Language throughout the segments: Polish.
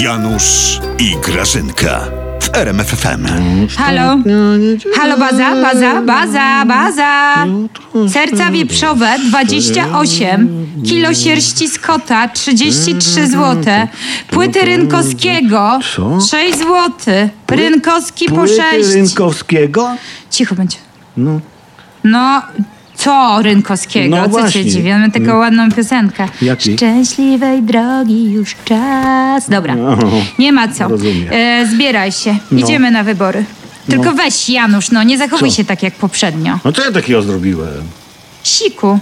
Janusz i Grażynka w RMFFM. Halo? Halo, baza, baza, baza, baza. Serca wieprzowe 28, kilo sierści z kota 33 zł, płyty Rynkowskiego Co? 6 zł, Rynkowski po Płyty 6. Rynkowskiego? Cicho bądź. No. No, co Rynkowskiego? No co właśnie. cię dziwi? Mamy taką ładną piosenkę. Jakiej? Szczęśliwej drogi już czas. Dobra, nie ma co. E, zbieraj się, No. idziemy na wybory. Tylko weź Janusz, no nie zachowuj Co? się tak jak poprzednio. No co ja takiego zrobiłem? Siku.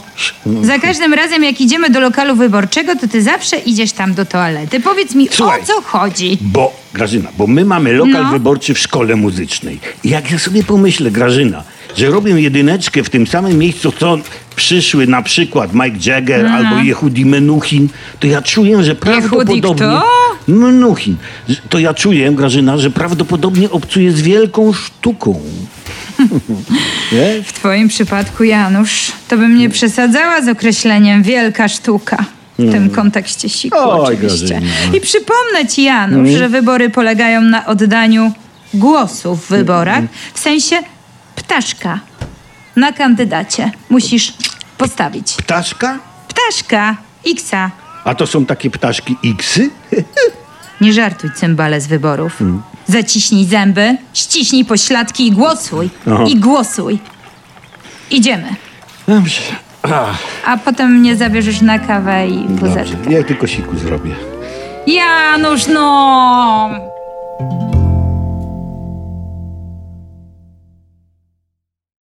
Za każdym razem jak idziemy do lokalu wyborczego, to ty zawsze idziesz tam do toalety. Powiedz mi, Słuchaj. o co chodzi? Bo, Grażyna, bo my mamy lokal No. wyborczy w szkole muzycznej. I jak ja sobie pomyślę, Grażyna, że robię jedyneczkę w tym samym miejscu, co przyszły na przykład Mike Jagger No. albo Jehudi Menuhin, to ja czuję, że prawdopodobnie... kto? Menuhin. To ja czuję, Grażyna, że prawdopodobnie obcuję z wielką sztuką. W twoim przypadku, Janusz, to bym nie przesadzała z określeniem wielka sztuka. W tym kontekście siku Oj, oczywiście. I przypomnę ci, Janusz, że wybory polegają na oddaniu głosów w wyborach, w sensie ptaszka na kandydacie. Musisz postawić Ptaszka? ptaszka, Xa. A to są takie ptaszki Xy? Nie żartuj, cymbale z wyborów. Zaciśnij zęby, ściśnij pośladki i głosuj. Aha. I głosuj. Idziemy. Dobrze. Ach, A potem mnie zabierzesz na kawę i dobrze. buzeczkę. Ja tylko siku zrobię. Janusz, no!